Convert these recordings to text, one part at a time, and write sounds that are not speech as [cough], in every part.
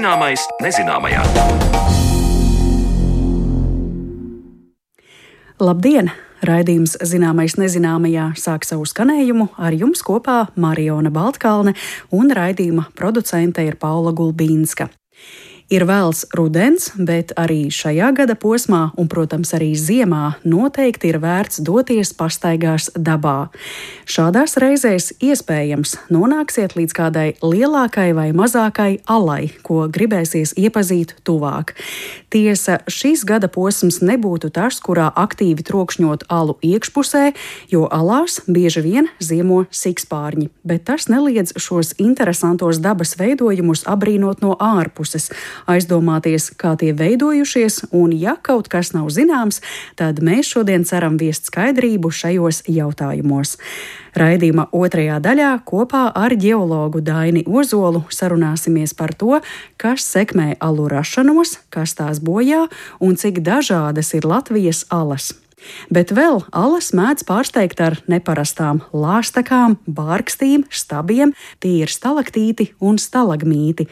Zināmais nezināmajā. Labdien! Raidījums Zināmais nezināmajā sāk savu skanējumu ar jums kopā Mariona Baltkalne un raidījuma producente ir Paula Gulbīnska. Ir vēls rudens, bet arī šajā gada posmā, un, protams, arī ziemā, noteikti ir vērts doties pastaigās dabā. Šādās reizēs iespējams nonāksiet līdz kādai lielākai vai mazākai alai, ko gribēsies iepazīt tuvāk. Tiesa, šīs gada posms nebūtu tas, kurā aktīvi trokšņot alu iekšpusē, jo alās bieži vien ziemo sikspārņi, bet tas neliedz šos interesantos dabas veidojumus abrīnot no ārpuses aizdomāties, kā tie veidojušies, un ja kaut kas nav zināms, tad mēs šodien ceram viest skaidrību šajos jautājumos. Raidījuma otrajā daļā kopā ar ģeologu Daini Ozolu sarunāsimies par to, kas sekmē alu rašanos, kas tās bojā un cik dažādas ir Latvijas alas. Bet vēl alas mēdz pārsteigt ar neparastām lāstakām, bārkstīm, stabiem, tie ir stalaktīti un stalagmīti.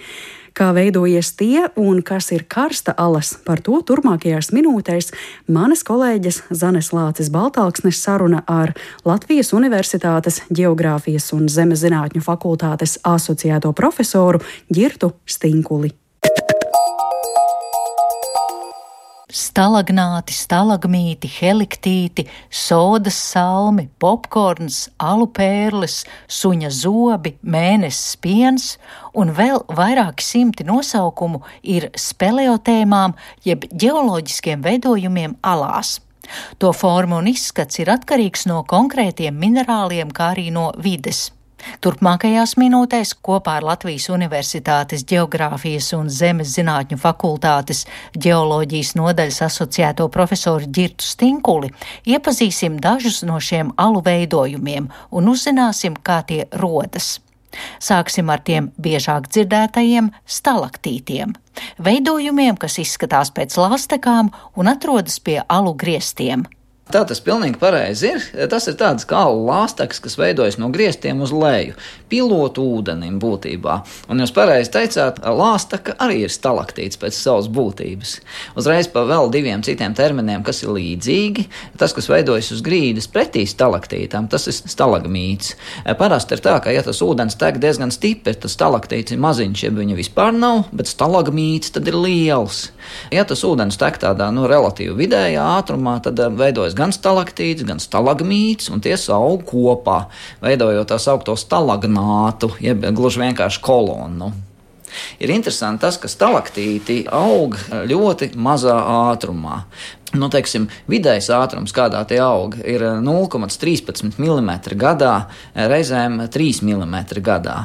Kā veidojies tie un kas ir karsta alas, par to turpmākajās minūtēs manas kolēģis Zanes Lācis Baltāksnes saruna ar Latvijas Universitātes Geogrāfijas un Zemes zinātņu fakultātes asociēto profesoru Girtu Stinkuli. Stalagnāti, stalagmīti, heliktīti, sodas salmi, popkorns, alu pērles, suņa zobi, mēnesis piens un vēl vairāki simti nosaukumu ir speleotēmām jeb ģeoloģiskiem veidojumiem alās. To forma un izskats ir atkarīgs no konkrētiem minerāliem, kā arī no vides. Turpmākajās minūtēs kopā ar Latvijas Universitātes Geogrāfijas un Zemes zinātņu fakultātes ģeoloģijas nodaļas asociēto profesoru Girtu Stinkuli iepazīsim dažus no šiem alu veidojumiem un uzzināsim, kā tie rodas. Sāksim ar tiem biežāk dzirdētajiem stalaktītiem, veidojumiem, kas izskatās pēc lastekām un atrodas pie alu griestiem. Tā tas pilnīgi pareizi ir. Tas ir tāds kā lāsteks, kas veidojas no griestiem uz leju, pilotu ūdenim būtībā. Un jūs pareizi teicāt, lāsteka arī ir stalaktīts pēc savas būtības. Uzreiz pa vēl diviem citiem terminiem, kas ir līdzīgi. Tas, kas veidojas uz grīdas pretī stalaktītam, tas ir stalagmīts. Parasti ir tā, ka ja tas ūdens tek diezgan stipri, tad stalaktīts ir maziņš, ja viņa vispār nav, bet stalagmīts tad ir liels. Ja tas ūdens tek tādā nu, relatīvi vidējā ātrumā, tad veidojas gan stalaktīts, gan stalagmīts, un tie aug kopā, veidojot tā saucamo stalagnātu, jeb gluži vienkārši kolonu. Ir interesanti tas, ka stalaktīti aug ļoti mazā ātrumā. Nu, teiksim, vidējais ātrums, kādā tie aug, ir 0,13 mm gadā, reizēm 3 mm gadā.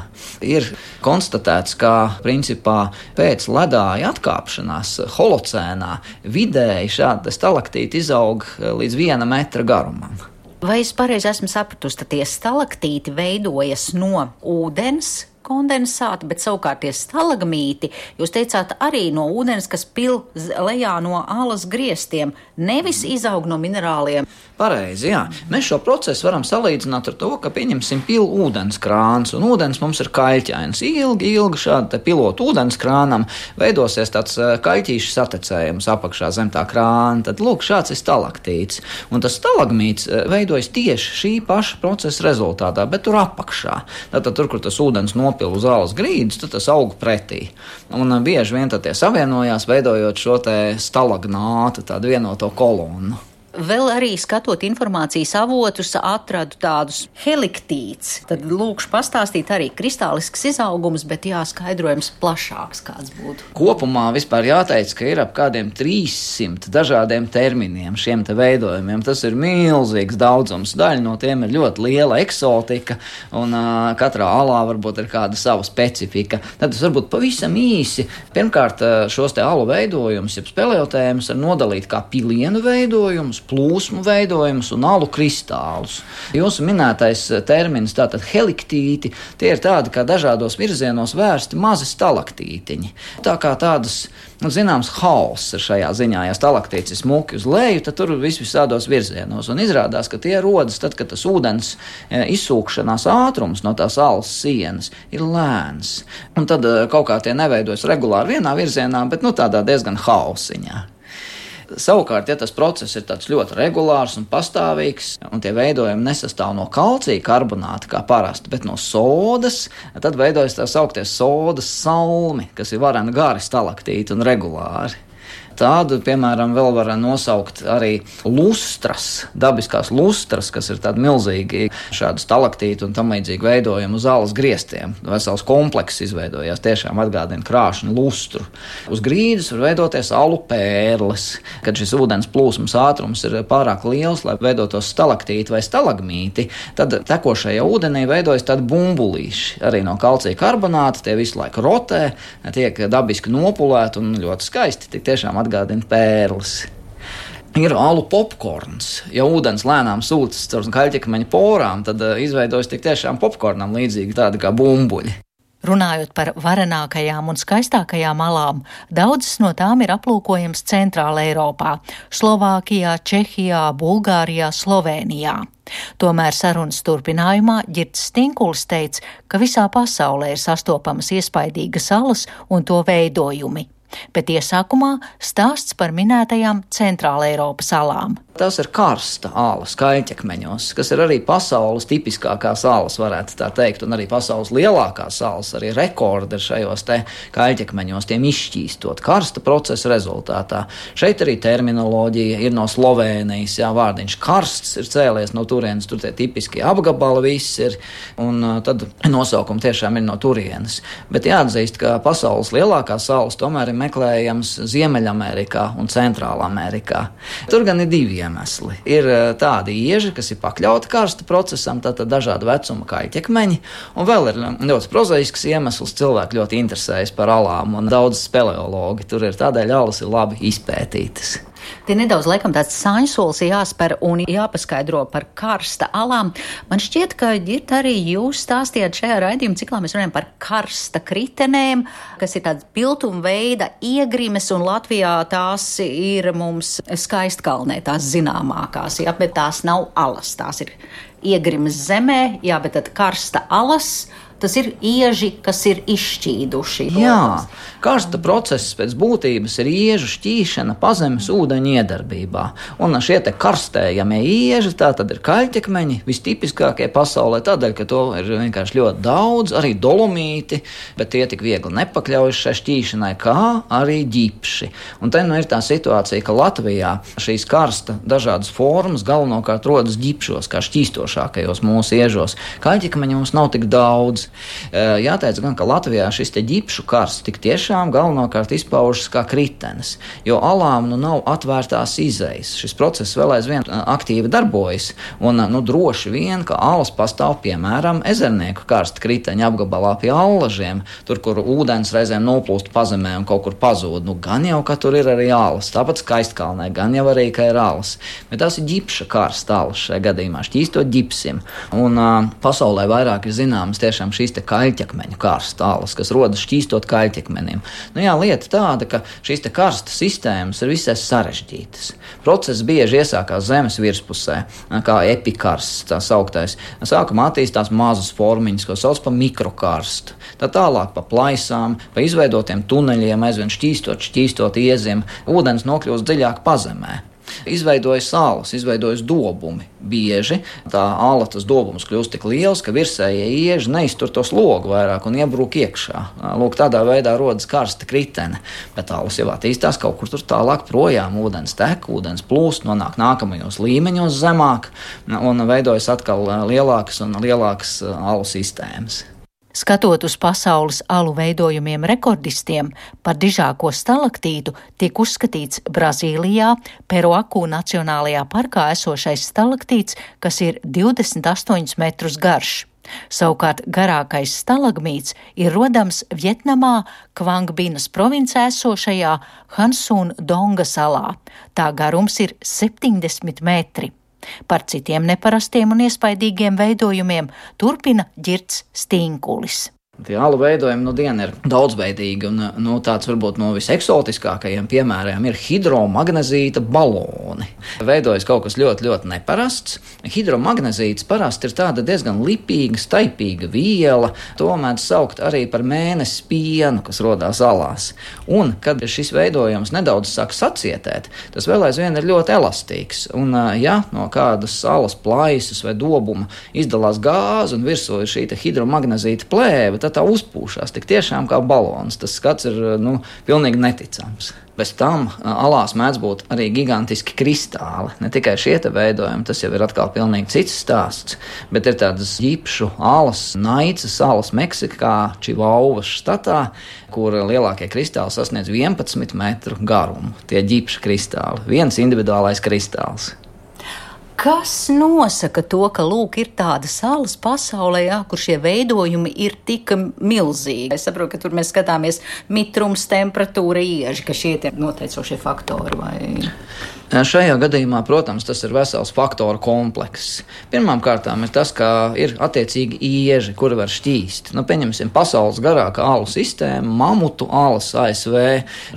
Ir konstatēts, ka principā pēc ledāja atkāpšanās holocēnā vidēji šādi stalaktīti izaug līdz 1 metra garumam. Vai es pareizi esmu sapratusi, ka tie stalaktīti veidojas no ūdens, kondensāti, bet savukārt tie stalagmīti, jūs teicāt, arī no ūdens, kas pil lejā no alas griestiem, nevis izaug no minerāliem. Pareizi, jā. Mēs šo procesu varam salīdzināt ar to, ka, pieņemsim, pil ūdens krāns, un ūdens mums ir kaļķains. Ilgi, ilgi šādi pilotu ūdens krānam veidosies tāds eh, kaļķīšu satecējums apakšā zem tā krāna. Tad, lūk, šāds ir stalaktīts. Un tas stalagmīts eh, veidojas tieši šī paša procesa rezultātā, bet tur apakšā. Tātad, tur, kur tas ūdens nopilu uz ālas grīdas, tad tas aug pretī. Un uh, bieži vien tie savienojās, veidojot šo stalagnātu, tādu vienoto kolonu. Vēl arī skatot informācijas avotus, atradu tādus heliktīts. Tad lūkšu pastāstīt arī kristālisks izaugums, bet jāskaidrojums plašāks kāds būtu. Kopumā vispār jāteic, ka ir ap kādiem 300 dažādiem terminiem šiem te veidojumiem. Tas ir milzīgs daudzums. Daļa no tiem ir ļoti liela eksotika, un uh, katrā alā varbūt ir kāda sava specifika. Tad tas varbūt pavisam īsi. Pirmkārt, šos te alu veidojumus, jeb spēlējotējumus, var nodalīt kā pilienu veidojumus plūsmu veidojumus un alu kristālus. Jūsu minētais termins, tātad heliktīti, tie ir tādi kā dažādos virzienos vērsti mazi stalaktītiņi. Tā kā tādas nu, zināms hauss ir šajā ziņā. Ja stalaktīts ir smuki uz leju, tad tur viss visādos virzienos. Un izrādās, ka tie rodas tad, kad tas ūdens e, izsūkšanās ātrums no tās alas sienas ir lēns. Un tad e, kaut kā tie neveidojas regulāri vienā virzienā, bet nu, tādā diezgan hausiņā. Savukārt, ja tas process ir ļoti regulārs un pastāvīgs, un tie veidojumi nesastāv no kalcija karbonāta kā parasti, bet no sodas, tad veidojas tā sauktie sodas salmi, kas ir vareni gari stalaktīti un regulāri. Tādu, piemēram, vēl var nosaukt arī lustras, dabiskās lustras, kas ir tādi milzīgi šādi stalaktīti un tam līdzīgi veidojumi uz alas griestiem. Vesels komplekss izveidojās, tiešām atgādina krāšņu lustru. Uz grīdas var veidoties alu pērles, kad šis ūdens plūsmas ātrums ir pārāk liels, lai veidotos stalaktīti vai stalagmīti, tad tekošajā ūdenī veidojas tādi bumbulīši. Arī no kalcija karbonāta tie visu laiku rotē, tiek dabiski nopulēti un ļoti skaisti. Tik tiešām atgādina pērles. Ir alu popkorns. Ja ūdens lēnām sūcas caur kaļķekmeņa porām, tad uh, izveidojas tik tiešām popkornam līdzīgi tādi kā bumbuļi. Runājot par varenākajām un skaistākajām malām, daudzas no tām ir aplūkojams Centrāla Eiropā - Slovākijā, Čehijā, Bulgārijā, Slovenijā. Tomēr sarunas turpinājumā Girts Stinkuls teica, ka visā pasaulē ir sastopamas iespaidīgas salas un to veidojumi bet iesākumā stāsts par minētajām Centrāla Eiropas salām. Tas ir karsta āla skaļķekmeņos, kas ir arī pasaules tipiskākās ālas, varētu tā teikt, un arī pasaules lielākās ālas, arī rekordi šajos te kaļķekmeņos, tiem izšķīstot karsta procesa rezultātā. Šeit arī terminoloģija ir no Slovēnijas, jā, vārdiņš karsts ir cēlies no turienes, tur tie tipiskie apgabali viss ir, un uh, tad nosaukumi tiešām ir no turienes. Bet jāatzīst, ka pasaules lielākās ālas tomēr ir meklējams Ziemeļamerikā un Centrālā Amerikā. Tur gan ir divi iemesli. Ir eh, tādi ieži, kas ir pakļauti karsta procesam, tātad dažādu vecumu kaitēkmeņi, un vēl ir ļoti prozaisks iemesls. Cilvēki ļoti interesējas par alām, un daudz speleologi tur ir tādēļ alas ir labi izpētītas. Te nedaudz laikam tāds sāņsols jāspēr un jāpaskaidro par karsta alām. Man šķiet, ka ģirt arī jūs stāstījāt šajā raidījuma ciklā mēs runājam par karsta kritenēm, kas ir tāds piltuma veida iegrimes, un Latvijā tās ir mums skaistkalnē tās zināmākās, jā, bet tās nav alas, tās ir iegrimes zemē, jā, bet tad karsta alas Tas ir ieži, kas ir izšķīduši. Jā, karsta process pēc būtības ir iežu šķīšana pazemes ūdeņa iedarbībā. Un šie karstējamie ieži, tā tad ir kaļķekmeņi, vistipiskākie pasaulē, tādēļ, ka to ir vienkārši ļoti daudz, arī dolomīti, bet tie tik viegli nepakļaujas šai šķīšanai, kā arī ģipši. Un te nu ir tā situācija, ka Latvijā šīs karsta dažādas formas galvenokārt rodas ģipšos, kā šķīstošākajos mūsu iežos. Kaļķekmeņi mums nav tik daudz. Eh, jāteic gan, ka Latvijā šis ģipšu karsts tik tiešām galvenokārt izpaužas kā kritenis, jo alām nu nav atvērtās izejas. Šis process vēl aizvien eh, aktīvi darbojas, un nu, droši vien, ka alas pastāv piemēram ezernieku karsta kriteņa apgabalā pie allažiem, tur, kur ūdens reizēm noplūst pazemē un kaut kur pazūd. Nu, gan jau, ka tur ir arī alas, tāpat skaistkalnē, gan jau arī, ka ir alas. Bet tās ir ģipša karsta alas šajā gadījumā, šķīstot ģipsim. Un uh, pasaulē vairāk ir zināmas tiešām šī šīs kaļķakmeņu kārstāles, kas rodas šķīstot kaļķakmenim. Nu, jā, lieta tāda, ka šīs karstas sistēmas ir visai sarežģītas. Process bieži iesākās zemes virspusē, kā epikarsts, tā sauktais. Sākumā attīstās mazas formiņas, ko sauc par mikrokarstu. Tā tālāk pa plaisām, pa izveidotiem tuneļiem, aizvien šķīstot, šķīstot ieziem, ūdens nokļūst dziļāk pazemē. Izveidojas sāls, izveidojas dobumi. Bieži tā āla tas dobums kļūst tik liels, ka virsējie ieži neiztur to slogu vairāk un iebrūk iekšā. Lūk, tādā veidā rodas karsta kritene. Bet ālas jau attīstās kaut kur tur tālāk projām. Ūdens tek, ūdens plūst, nonāk nākamajos līmeņos zemāk un veidojas atkal lielākas un lielākas alu sistēmas. Skatot uz pasaules alu veidojumiem rekordistiem, par dižāko stalaktītu tiek uzskatīts Brazīlijā, Peruaku Nacionālajā parkā esošais stalaktīts, kas ir 28 metrus garš. Savukārt garākais stalagmīts ir rodams Vietnamā, Kvangbinas provincē esošajā Hansūna Donga salā. Tā garums ir 70 metri. Par citiem neparastiem un iespaidīgiem veidojumiem turpina ģirts Stīnkulis. Tie alu veidojumi nu dienu ir daudzveidīgi, un nu, tāds varbūt no viseksotiskākajiem piemēriem ir hidromagnezīta baloni. Veidojas kaut kas ļoti, ļoti neparasts. Hidromagnezīts parasti ir tāda diezgan lipīga, staipīga viela. To mēdz saukt arī par mēnesi pienu, kas rodās alās. Un, kad šis veidojums nedaudz sāk sacietēt, tas vēl aizvien ir ļoti elastīgs. Un, ja no kādas salas plaisas vai dobuma izdalās gāze un virsū ir šī hidromagnezīta plēve, tad tā uzpūšās tik tiešām kā balons. Tas skats ir nu, pilnīgi neticams. Bez tam alās mēdz būt arī gigantiski kristāli. Ne tikai šie veidojumi, tas jau ir atkal pilnīgi cits stāsts, bet ir tādas ģipšu alas, naicas alas Meksikā, Čivauvas štatā, kur lielākie kristāli sasniedz 11 metru garumu. Tie ģipšu kristāli, viens individuālais kristāls. Kas nosaka to, ka lūk, ir tādas salas pasaulē, jā, kur šie veidojumi ir tik milzīgi? Es saprotu, ka tur mēs skatāmies mitrums, temperatūra, ieži, ka šie ir noteicošie faktori. Vai... Šajā gadījumā, protams, tas ir vesels faktoru komplekss. Pirmkārt, ir tas, ka ir attiecīgi ieži, kuri var šķīst. Nu, pieņemsim, pasaules garākā alu sistēma, mamutu alas ASV.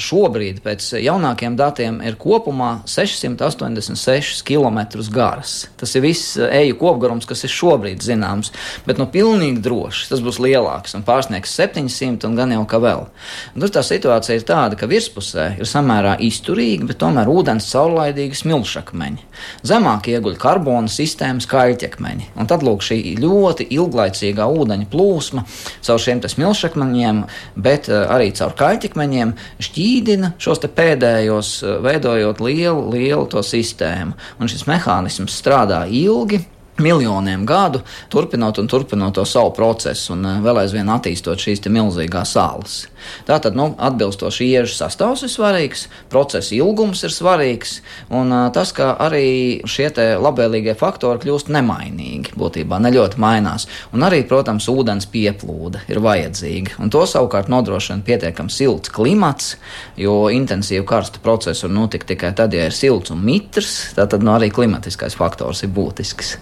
Šobrīd, pēc jaunākiem datiem, ir kopumā 686 km garas. Tas ir viss eju kopgarums, kas ir šobrīd zināms. Bet nu, pilnīgi droši tas būs lielāks un pārsniegs 700 un gan jau kā vēl. Un tur tā situācija ir tāda, ka virspusē ir samērā izturīga, bet tomēr ūdens caurlaidība caurlaidīgi smilšakmeņi. Zemāk ieguļ karbona sistēmas kaļķekmeņi. Un tad lūk šī ļoti ilglaicīgā ūdeņa plūsma caur šiem smilšakmeņiem, bet eh, arī caur kaļķekmeņiem šķīdina šos pēdējos, eh, veidojot lielu, lielu to sistēmu. Un šis mehānisms strādā ilgi miljoniem gadu, turpinot un turpinot to savu procesu un eh, vēl aizvien attīstot šīs milzīgās salas. Tātad, nu, atbilstoši iežu sastāvs ir svarīgs, procesa ilgums ir svarīgs, un uh, tas, ka arī šie labvēlīgie faktori kļūst nemainīgi, būtībā ne ļoti mainās. Un arī, protams, ūdens pieplūde ir vajadzīga, un to savukārt nodrošina pietiekami silts klimats, jo intensīvu karstu procesu var notikt tikai tad, ja ir silts un mitrs, tad nu, arī klimatiskais faktors ir būtisks.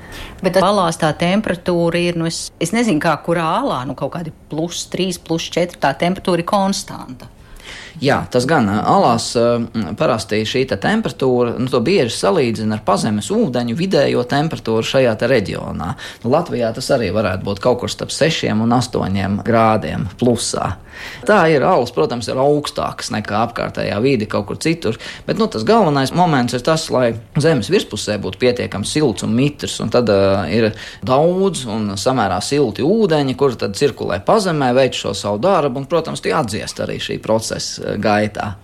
Bet alās tā temperatūra ir, nu, es, es nezinu, kā kurā alā, nu, kaut kādi plus 3, plus 4, tā temperatūra ir konstanta. Jā, tas gan alās parasti šī te temperatūra, nu, to bieži salīdzina ar pazemes ūdeņu vidējo temperatūru šajā reģionā. Nu, Latvijā tas arī varētu būt kaut kur starp 6 un 8 grādiem plusā. Tā ir alus, protams, ir augstāks nekā apkārtējā vide kaut kur citur, bet nu, tas galvenais moments ir tas, lai zemes virspusē būtu pietiekami silts un mitrs, un tad uh, ir daudz un samērā silti ūdeņi, kur tad cirkulē pazemē, veic šo savu darbu, un, protams, tie atdziest arī šī procesa gaitā.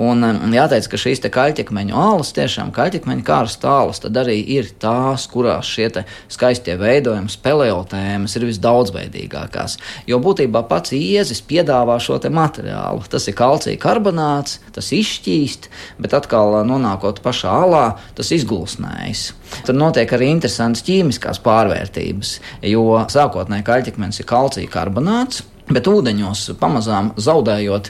Un jāteic, ka šīs kaļķekmeņu alas, tiešām kaļķekmeņu kāras tālas, tad arī ir tās, kurās šie skaistie veidojumi, speleotēmas ir visdaudzveidīgākās. Jo būtībā pats iezis piedāvā šo materiālu. Tas ir kalcija karbonāts, tas izšķīst, bet atkal nonākot pašā alā, tas izgulsnējas. Tur notiek arī interesantas ķīmiskās pārvērtības, jo sākotnēji kaļķekmenis ir kalcija karbonāts. Bet ūdeņos pamazām zaudējot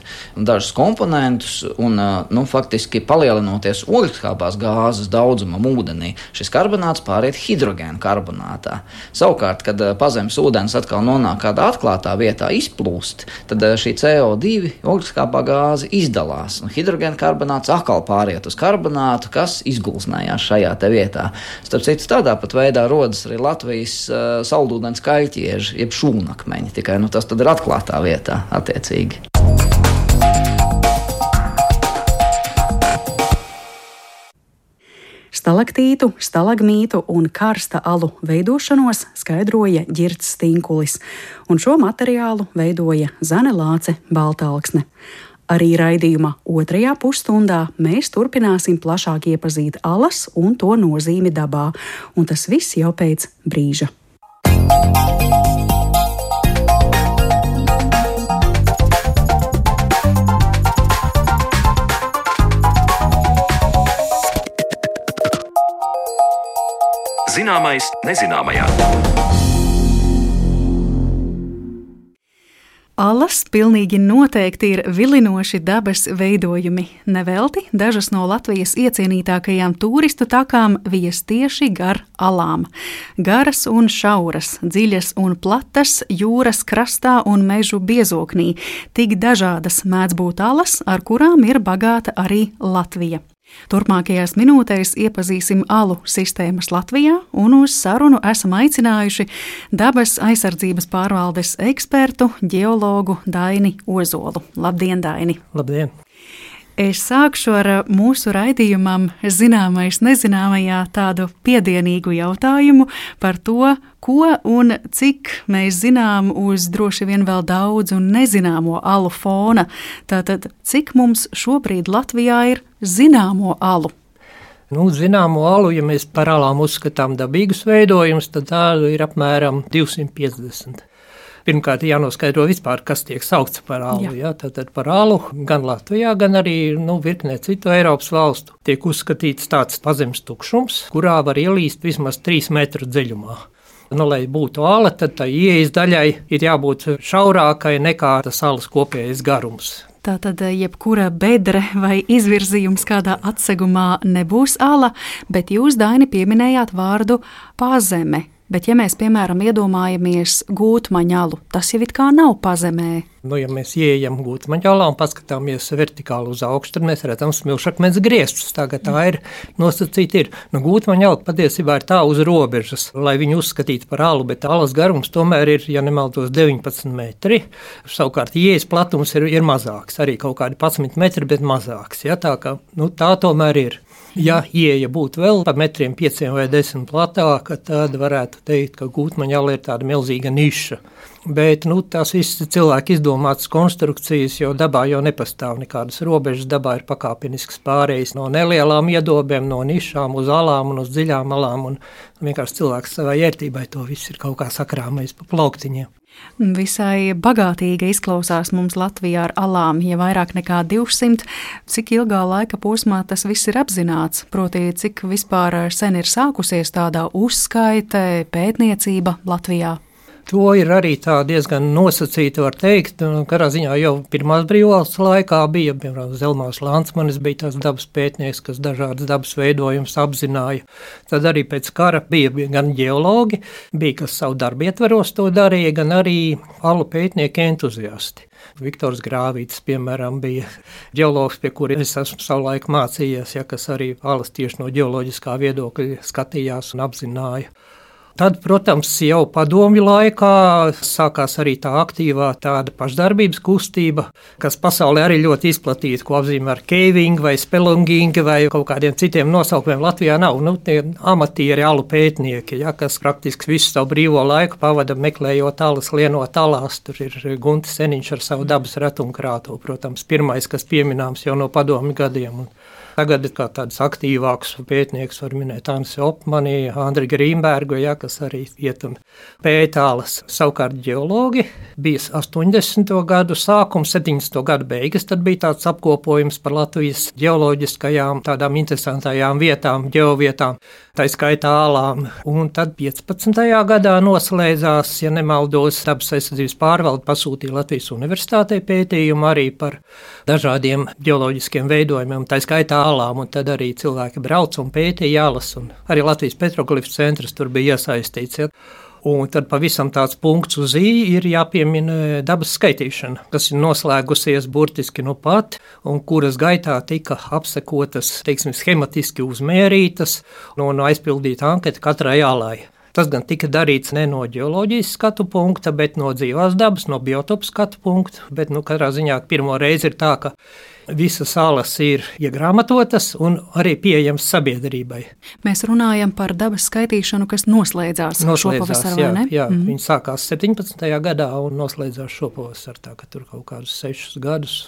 dažus komponentus un nu, faktiski palielinoties oglekļskābās gāzes daudzumam ūdenī, šis karbonāts pāriet hidrogēna karbonātā. Savukārt, kad pazemes ūdens atkal nonāk kādā atklātā vietā, izplūst, tad šī CO2 oglekļskābā gāze izdalās. Un hidrogēna karbonāts atkal pāriet uz karbonātu, kas izgulsnējās šajā vietā. Starp citu, tādā pat veidā rodas arī Latvijas saldūdens kaļķieži, jeb šūnakmeņi. Tikai nu, tas ir atklāts atklātā vietā attiecīgi. Stalaktītu, stalagmītu un karsta alu veidošanos skaidroja Girts Stinkulis, un šo materiālu veidoja Zane Lāce Baltāksne. Arī raidījuma otrajā pusstundā mēs turpināsim plašāk iepazīt alas un to nozīmi dabā, un tas viss jau pēc brīža. Zināmais nezināmajā. Alas pilnīgi noteikti ir vilinoši dabas veidojumi. Nevelti dažas no Latvijas iecienītākajām turistu takām vies tieši gar alām. Garas un šauras, dziļas un platas, jūras krastā un mežu biezoknī. Tik dažādas mēdz būt alas, ar kurām ir bagāta arī Latvija. Turpmākajās minūtēs iepazīsim alu sistēmas Latvijā, un uz sarunu esam aicinājuši dabas aizsardzības pārvaldes ekspertu, ģeologu Daini Ozolu. Labdien, Daini! Labdien! Es sākšu ar mūsu raidījumam zināmais nezināmajā tādu piedienīgu jautājumu par to, ko un cik mēs zinām uz droši vien vēl daudz un nezināmo alu fona. Tātad, cik mums šobrīd Latvijā ir zināmo alu? Nu, zināmo alu, ja mēs par alām uzskatām dabīgus veidojumus, tad tādu ir apmēram 250 pirmkārt jānoskaidro vispār, kas tiek saukts par alu. Jā. Jā, tātad par alu gan Latvijā, gan arī nu, virknē citu Eiropas valstu tiek uzskatīts tāds pazemes tukšums, kurā var ielīst vismaz 3 metru dziļumā. Nu, lai būtu ala, tad tai ieejas daļai ir jābūt šaurākai nekā tas salas kopējais garums. Tātad, jebkura bedre vai izvirzījums kādā atsegumā nebūs ala, bet jūs, Daini, pieminējāt vārdu pazeme. Bet, ja mēs, piemēram, iedomājamies gūtmaņalu, tas jau it kā nav pazemē. Nu, ja mēs ieejam gūtmaņalā un paskatāmies vertikāli uz augšu, tad mēs redzam smilšakmens griestus. Tagad tā ir nosacīta. Ir. Nu, gūtmaņala patiesībā ir tā uz robežas, lai viņu uzskatītu par alu, bet alas garums tomēr ir, ja nemaldos, 19 metri. Savukārt, ieejas platums ir, ir mazāks, arī kaut kādi 11 metri, bet mazāks. Ja? Tā, ka, nu, tā tomēr ir. Ja ieeja būtu vēl pa metriem, pieciem vai desmit platāka, tad varētu teikt, ka gūtmaņāla ir tāda milzīga niša. Bet nu, tās visas cilvēki izdomātas konstrukcijas, jo dabā jau nepastāv nekādas robežas. Dabā ir pakāpenisks pārējais no nelielām iedobēm, no nišām uz alām un uz dziļām alām. Un vienkārši cilvēks savai ērtībai to visu ir kaut kā sakrāmējis pa plauktiņiem. Visai bagātīga izklausās mums Latvijā ar alām, ja vairāk nekā 200. Cik ilgā laika posmā tas viss ir apzināts? Proti, cik vispār sen ir sākusies tāda uzskaite, pētniecība Latvijā? To ir arī diezgan nosacīti, var teikt. Katrā ziņā jau pirmās brīvvalsts laikā bija, piemēram, Zelmārs Lansmanis bija tas dabas pētnieks, kas dažādas dabas veidojumus apzināja. Tad arī pēc kara bija gan ģeologi, bija kas savu darbu ietveros to darīja, gan arī alu pētnieki entuziasti. Viktors Grāvīts, piemēram, bija ģeologs, pie kuriem es esmu savulaik mācījies, ja, kas arī alas tieši no ģeoloģiskā viedokļa skatījās un apzināja. Tad, protams, jau padomju laikā sākās arī tā aktīvā tāda pašdarbības kustība, kas pasaulē arī ļoti izplatīta, ko apzīmē ar kevingu vai spelungingu vai kaut kādiem citiem nosaukumiem. Latvijā nav nu, tie amatieri alu pētnieki, ja, kas praktiski visu savu brīvo laiku pavada meklējot alas, lienot alās. Tur ir Guntis Seniņš ar savu dabas retumkrātu, protams, pirmais, kas pieminams jau no padomju gadiem. Un Tagad kā tādus aktīvākus pētniekus var minēt Ansi Opmani, Andri Grīmbergu, ja, kas arī iet un pētālas. Savukārt ģeologi bija 80. gadu sākums, 70. gadu beigas, tad bija tāds apkopojums par Latvijas ģeoloģiskajām tādām interesantajām vietām, ģeovietām, tā skaitā ālām. Un tad 15. gadā noslēdzās, ja nemaldos, dabas aizsardzības pārvalde pasūtīja Latvijas universitātei pētījumu arī par dažādiem ģeoloģiskiem veidojumiem, tā skaitā alām, un tad arī cilvēki brauc un pētīja alas, un arī Latvijas petroglifu centrs tur bija iesaistīts. Ja. Un tad pavisam tāds punkts uz īņa ir jāpiemina dabas skaitīšana, kas ir noslēgusies burtiski nu pat, un kuras gaitā tika apsekotas, teiksim, schematiski uzmērītas un no, aizpildīta anketa katrai ālai. Tas gan tika darīts ne no geoloģijas skatu punkta, bet no dzīvās dabas, no biotopu skatu punkta. Bet, nu, katrā ziņā pirmo reizi ir tā, ka visas salas ir iegrāmatotas un arī pieejamas sabiedrībai. Mēs runājam par dabas skaitīšanu, kas noslēdzās, noslēdzās šopavasar, jā, jā, mm. Viņi sākās 17. gadā un noslēdzās šopavasar, tā ka tur kaut kādus sešus gadus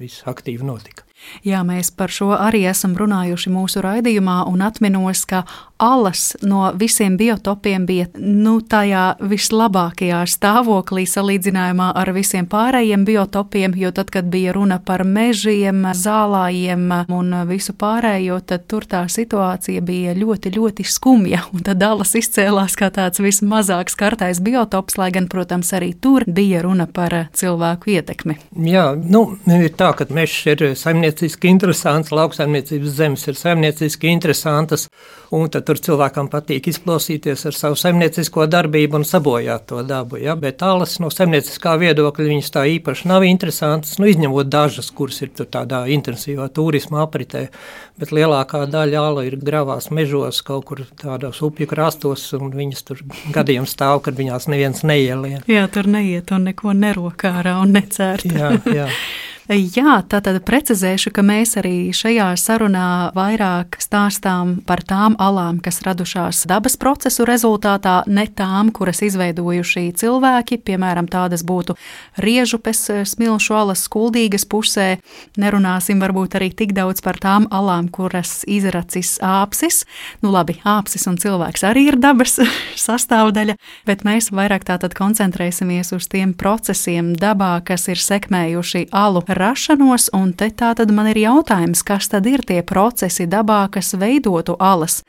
viss aktīvi notika. Jā, mēs par šo arī esam runājuši mūsu raidījumā, un atminos, ka alas no visiem biotopiem bija nu, tajā vislabākajā stāvoklī salīdzinājumā ar visiem pārējiem biotopiem, jo tad, kad bija runa par mežiem, zālājiem un visu pārējo, tad tur tā situācija bija ļoti, ļoti skumja, un tad alas izcēlās kā tāds vismazāk skartais biotops, lai gan, protams, arī tur bija runa par cilvēku ietekmi. Jā, nu, ir tā, ka mežs ir saimnieciski interesants, lauksaimniecības zemes ir saimnieciski interesantas, un tad tur cilvēkam patīk izklausīties ar savu saimniecisko darbību un sabojāt to dabu. Ja? Bet tālas no saimnieciskā viedokļa viņas tā īpaši nav interesantas, nu, izņemot dažas, kuras ir tādā intensīvā turisma apritē. Bet lielākā daļa alu ir gravās mežos, kaut kur tādos upju krastos, un viņas tur gadījumā stāv, kad viņās neviens neielien. Jā, tur neiet un neko nerokā ārā un necērt. jā, jā. [laughs] Jā, tātad precizēšu, ka mēs arī šajā sarunā vairāk stāstām par tām alām, kas radušās dabas procesu rezultātā, ne tām, kuras izveidojuši cilvēki. Piemēram, tādas būtu riežupes, smilšu alas, skuldīgas pusē. Nerunāsim varbūt arī tik daudz par tām alām, kuras izracis āpsis. Nu labi, āpsis un cilvēks arī ir dabas [laughs] sastāvdaļa, bet mēs vairāk tātad koncentrēsimies uz tiem procesiem dabā, kas ir sekmējuši alu rašanos, un te tā tad man ir jautājums, kas tad ir tie procesi dabā, kas veidotu alas.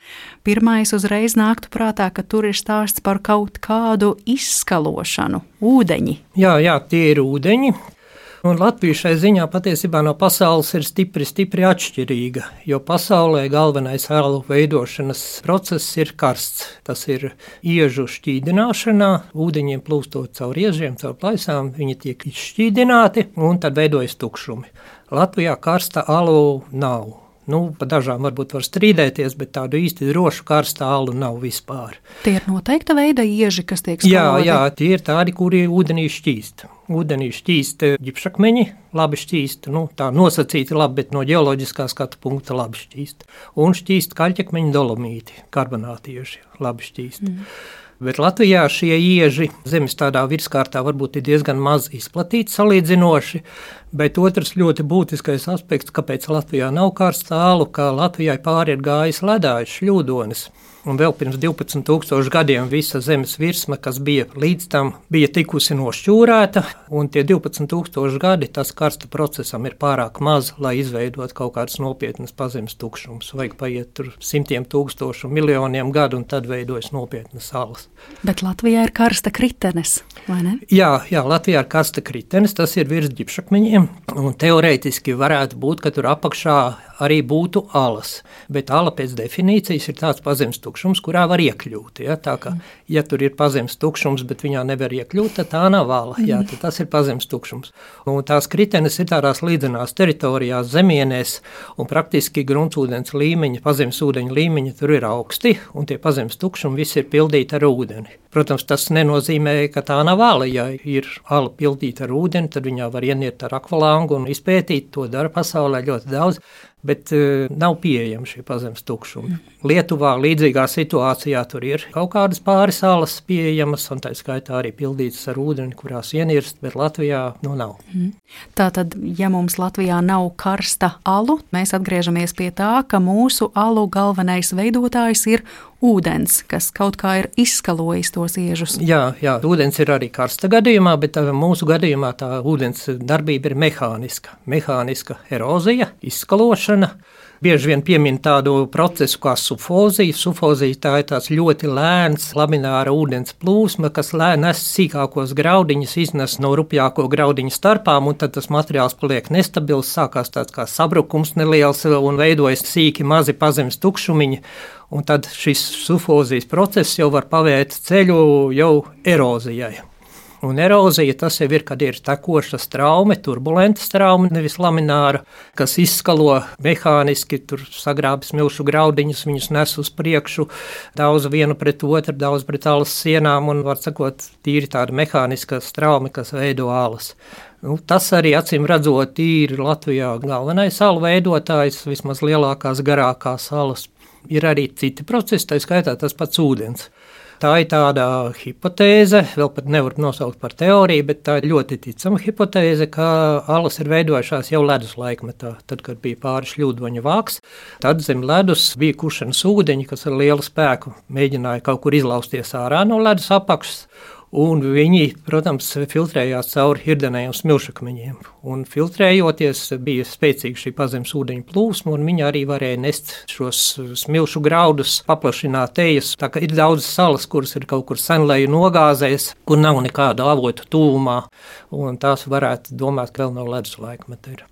Pirmais uzreiz nāktu prātā, ka tur ir stāsts par kaut kādu izskalošanu, ūdeņi. Jā, jā, tie ir ūdeņi. Un Latvija šai ziņā patiesībā no pasaules ir stipri, stipri atšķirīga, jo pasaulē galvenais ēlu veidošanas process ir karsts. Tas ir iežu šķīdināšanā, ūdeņiem plūstot caur iežiem, caur plaisām, viņi tiek izšķīdināti un tad veidojas tukšumi. Latvijā karsta alu nav. Nu, pa dažām varbūt var strīdēties, bet tādu īsti drošu karstu alu nav vispār. Tie ir noteikta veida ieži, kas tiek skaloti. Jā, jā, tie ir tādi, kuri ūdenī šķīst. Ūdenī šķīst ģipšakmeņi, labi šķīst, nu, tā nosacīti labi, bet no ģeoloģiskā skatu punkta labi šķīst. Un šķīst kaļķakmeņu dolomīti, karbonātieši, labi šķīst. Mm. Bet Latvijā šie ieži zemes tādā virskārtā varbūt ir diezgan maz izplatīti salīdzinoši, bet otrs ļoti būtiskais aspekts, kāpēc Latvijā nav karsta ālu, ka Latvijai pāri ir gājis ledājs šļūdonis. Un vēl pirms 12,000 gadiem visa zemes virsma, kas bija līdz tam, bija tikusi nošķūrēta, un tie 12,000 gadi tas karsta procesam ir pārāk maz, lai izveidotu kaut kādas nopietnas pazemes tukšumus. Vajag paiet tur simtiem tūkstošu, miljoniem gadu, un tad veidojas nopietnas salas. Bet Latvijā ir karsta kritenes, vai ne? Jā, jā Latvijā ir karsta kritenes, tas ir virs ģipšakmeņiem, un teorētiski varētu būt, ka tur apakšā arī būtu alas. Bet ala pēc definīcijas ir tāds pazemes tukšums, kurā var iekļūt. Ja? Tā kā, ja tur ir pazemes tukšums, bet viņā nevar iekļūt, tad tā nav ala. Jā, tas ir pazemes tukšums. Un tās kritenes ir tādās līdzenās teritorijās, zemienēs, un praktiski gruntsūdens līmeņi, pazemes ūdeņa līmeņi tur ir augsti, un tie pazemes tukšumi visi ir pildīti ar ūdeni. Protams, tas nenozīmē, ka tā nav ala. Ja ir ala pildīta ar ūdeni, tad viņā var ieniet ar akvalangu un izpētīt. To dara pasaulē ļoti daudz bet uh, nav pieejami šie pazemes tukšumi. Mm. Lietuvā līdzīgā situācijā tur ir kaut kādas pāris salas pieejamas, un tā skaitā arī pildītas ar ūdeni, kurās ienirst, bet Latvijā nu nav. Mm. Tātad, ja mums Latvijā nav karsta alu, mēs atgriežamies pie tā, ka mūsu alu galvenais veidotājs ir ūdens, kas kaut kā ir izskalojis tos iežus. Jā, jā, ūdens ir arī karsta gadījumā, bet mūsu gadījumā tā ūdens darbība ir mehāniska. Mehāniska erozija, izskalošana. Bieži vien piemin tādu procesu kā sufozija. Sufozija tā ir tāds ļoti lēns, lamināra ūdens plūsma, kas lēni nes sīkākos graudiņus, iznes no rupjāko graudiņu starpām, un tad tas materiāls paliek nestabils, sākās tāds kā sabrukums neliels un veidojas sīki mazi pazemes tukšumiņi. Un tad šis sufozijas process jau var pavērt ceļu jau erozijai. Un erozija tas jau ir, kad ir tekoša traume, turbulenta traume, nevis lamināra, kas izskalo mehāniski, tur sagrāb smilšu graudiņus, viņus nes uz priekšu, daudz vienu pret otru, daudz pret alas sienām, un var sakot, tīri tāda mehāniska traume, kas veido alas. Nu, tas arī acīm redzot, ir Latvijā galvenais salu veidotājs, vismaz lielākās, garākās salas. Ir arī citi procesi, tā skaitā tas pats ūdens. Tā ir tāda hipotēze, vēl pat nevar nosaukt par teoriju, bet tā ir ļoti ticama hipotēze, ka alas ir veidojušās jau ledus laikmetā. Tad, kad bija pāri šļūdoņa vāks, tad zem ledus bija kušanas ūdeņi, kas ar lielu spēku mēģināja kaut kur izlausties ārā no ledus apakšas. Un viņi, protams, filtrējās cauri hirdenējiem smilšakmeņiem. Un filtrējoties, bija spēcīga šī pazemes ūdeņa plūsma, un viņi arī varēja nest šos smilšu graudus, paplašināt ejas. Tā kā ir daudz salas, kuras ir kaut kur senleju nogāzēs, kur nav nekāda avotu tūmā, un tās varētu domāt, ka vēl no ledus laikmeta.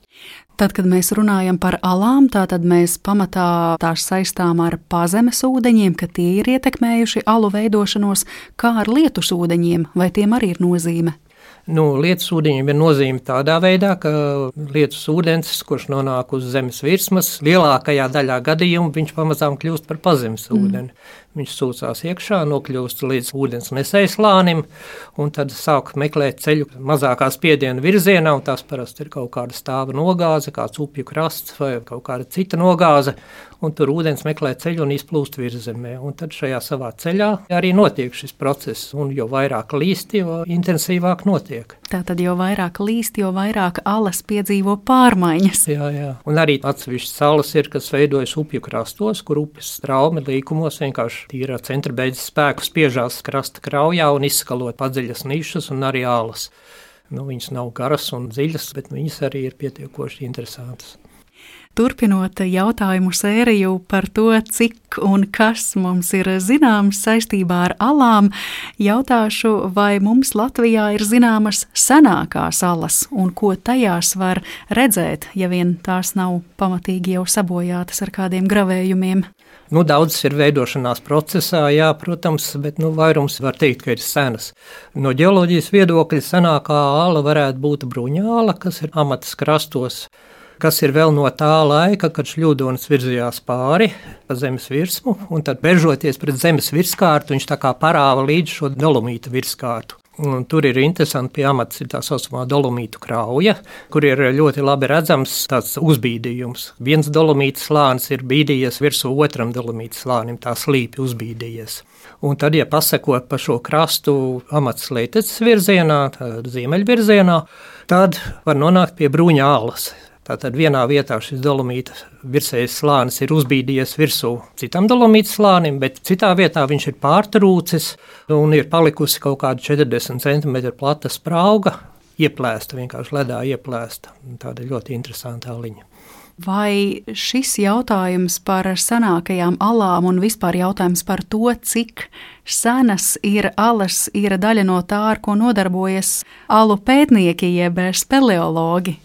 Tad, kad mēs runājam par alām, tad mēs pamatā tās saistām ar pazemes ūdeņiem, ka tie ir ietekmējuši alu veidošanos, kā ar lietus ūdeņiem, vai tiem arī ir nozīme? Nu, lietus ūdeņiem ir nozīme tādā veidā, ka lietus ūdens, kurš nonāk uz zemes virsmas, lielākajā daļā gadījumu viņš pamazām kļūst par pazemes mm. ūdeni. Viņš sūcās iekšā, nokļūst līdz ūdens nesējas slānim, un tad sāk meklēt ceļu mazākā spiediena virzienā. Tās parasti ir kaut kāda stāva nogāze, kāds upju krasts vai kaut kāda cita nogāze. Un tur ūdens meklē ceļu un izplūst virzemē. Un tad šajā savā ceļā arī notiek šis process. Un jo vairāk līst, jo intensīvāk notiek. Tātad, jo vairāk līst, jo vairāk alas piedzīvo pārmaiņas. Jā, jā. Un arī atsevišķas salas ir, kas veidojas upju krastos, kur upes straumi līkumos vienkārši tīra centra beidzas spēku spiežās krasta kraujā un izskalot padziļas nišas un arī ālas. Nu, viņas nav garas un dziļas, bet viņas arī ir pietiekoši interesantas. Turpinot jautājumu sēriju par to, cik un kas mums ir zināms saistībā ar alām, jautāšu, vai mums Latvijā ir zināmas senākās alas un ko tajās var redzēt, ja vien tās nav pamatīgi jau sabojātas ar kādiem gravējumiem. Nu, daudzas ir veidošanās procesā, jā, protams, bet nu, vairums var teikt, ka ir senas. No ģeoloģijas viedokļa senākā ala varētu būt bruņāla, kas ir amatas krastos, kas ir vēl no tā laika, kad šļūdonis virzījās pāri pa zemes virsmu, un tad bežoties pret zemes virskārtu, viņš tā kā parāva līdz šo dolomīta virskārtu. Un tur ir interesanti, pie amats ir tā saucamā dolomītu krauja, kur ir ļoti labi redzams tāds uzbīdījums. Viens dolomīta slānis ir bīdījies virsū otram dolomīta slānim, tā slīpi uzbīdījies. Un tad, ja pasakot pa šo krastu amats leiteces virzienā, ziemeļvirzienā, tad var nonākt pie bruņa ālas. Tātad vienā vietā šis dolomīta virsējais slānis ir uzbīdījies virsū citam dolomīta slānim, bet citā vietā viņš ir pārtrūcis un ir palikusi kaut kāda 40 cm plata sprauga, ieplēsta, vienkārši ledā ieplēsta. Tāda ļoti interesanta liņa. Vai šis jautājums par senākajām alām un vispār jautājums par to, cik senas ir alas, ir daļa no tā, ar ko nodarbojas alu pētnieki jeb speleologi?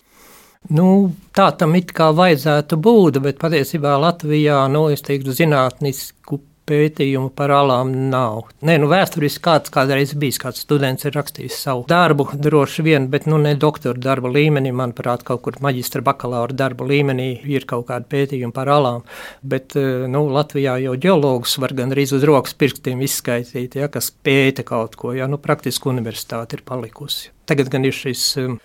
Nu, tā tam it kā vajadzētu būt, bet patiesībā Latvijā, nu, es teiktu, zinātnisku pētījumu par alām nav. Nē, nu, vēsturiski kāds kādreiz bijis, kāds students ir rakstījis savu darbu, droši vien, bet, nu, ne doktora darba līmenī, manuprāt, kaut kur maģistra bakalaura darba līmenī ir kaut kāda pētījuma par alām, bet, eh, nu, Latvijā jau ģeologus var gan arī uz rokas pirkstiem izskaitīt, ja, kas pēta kaut ko, ja, nu, praktiski universitāte ir palikusi. Tagad gan ir šis um,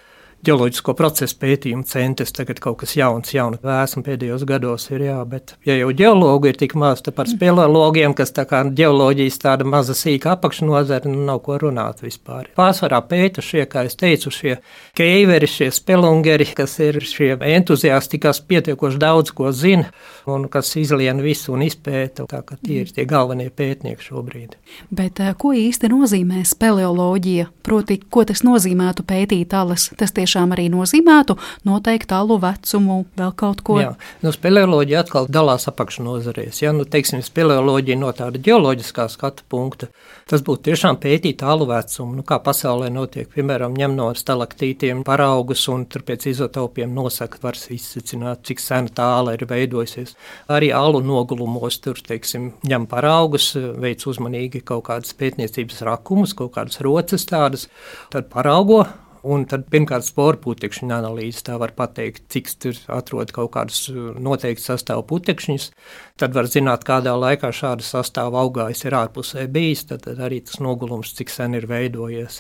ģeoloģisko procesu pētījumu centrs. Tagad kaut kas jauns, jauna vēsma pēdējos gados ir, jā, bet ja jau ģeologi ir tik maz, tad par speleologiem, kas tā kā ģeoloģijas tāda maza sīka apakšnozara, nu nav ko runāt vispār. Pārsvarā pēta šie, kā es teicu, šie keiveri, šie spelungeri, kas ir šie entuziasti, kas pietiekoši daudz ko zina un kas izlien visu un izpēta. Tā kā tie ir tie galvenie pētnieki šobrīd. Bet eh, ko īsti nozīmē speleoloģija? Proti, ko tas nozīmētu pētīt alas? Tas tieši tiešām arī nozīmētu noteikti alu vecumu, vēl kaut ko. Jā, nu, speleoloģija atkal dalās apakšnodarbēs. Ja, nu, teiksim, speleoloģija no tāda geoloģiskā skatu punkta, tas būtu tiešām pētīt alu vecumu, nu, kā pasaulē notiek. Piemēram, ņem no stalaktītiem paraugus un tur pēc izotopiem nosaka, var izsacināt, cik sena tā ala ir veidojusies. Arī alu nogulumos tur, teiksim, ņem paraugus, veic uzmanīgi kaut kādas pētniecības rakumus, kaut kādas roces tādas, tad paraugo Un tad pirmkārt sporu putekšņu analīze tā var pateikt, cik tur atrod kaut kādus uh, noteiktus sastāvu putekšņus. Tad var zināt, kādā laikā šāda sastāva augājs ir ārpusē bijis, tad, tad arī tas nogulums, cik sen ir veidojies.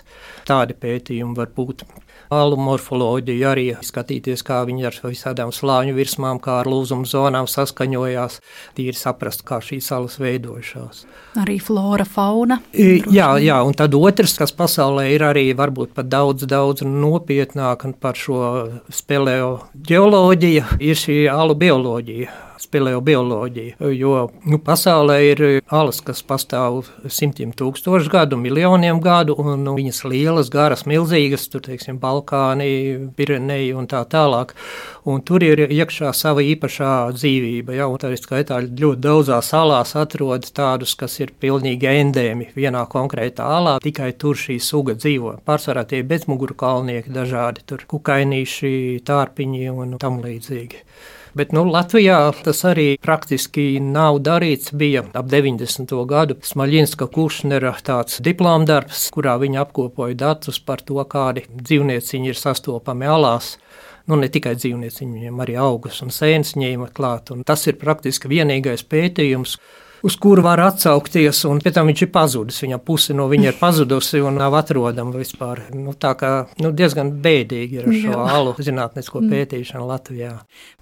Tādi pētījumi var būt. Alu morfoloģiju arī skatīties, kā viņi ar visādām slāņu virsmām, kā ar lūzumu zonām saskaņojās, tīri saprast, kā šīs salas veidojušās. Arī flora, fauna. Jā, jā, un tad otrs, kas pasaulē ir arī varbūt pat daudz, daudz nopietnāk par šo spēlējo ģeoloģiju, ir šī alu bioloģija speleobioloģiju. Jo nu, pasaulē ir alas, kas pastāv simtiem tūkstošu gadu, miljoniem gadu, un nu, viņas lielas, garas, milzīgas, tur teiksim, Balkāni, Pireneji un tā tālāk. Un tur ir iekšā sava īpašā dzīvība. Ja, tā ir skaitā ļoti daudzās salās atrod tādus, kas ir pilnīgi endēmi vienā konkrētā alā. Tikai tur šī suga dzīvo. Pārsvarā tie bezmuguru kalnieki, dažādi tur kukainīši, tārpiņi un tam līdzīgi. Bet nu, Latvijā tas arī praktiski nav darīts. Bija ap 90. gadu Smaļinska Kušnera tāds diplomdarbs, kurā viņa apkopoja datus par to, kādi dzīvnieciņi ir sastopami alās nu, ne tikai dzīvnieci, viņiem arī augus un sēnes ņēma klāt. Tas ir praktiski vienīgais pētījums, uz kuru var atsaukties, un pēc tam viņš ir pazudis. Viņa puse no viņa ir pazudusi un nav atrodama vispār. Nu, tā kā nu, diezgan bēdīgi ir ar šo Jā. alu zinātnisko mm. pētīšanu Latvijā.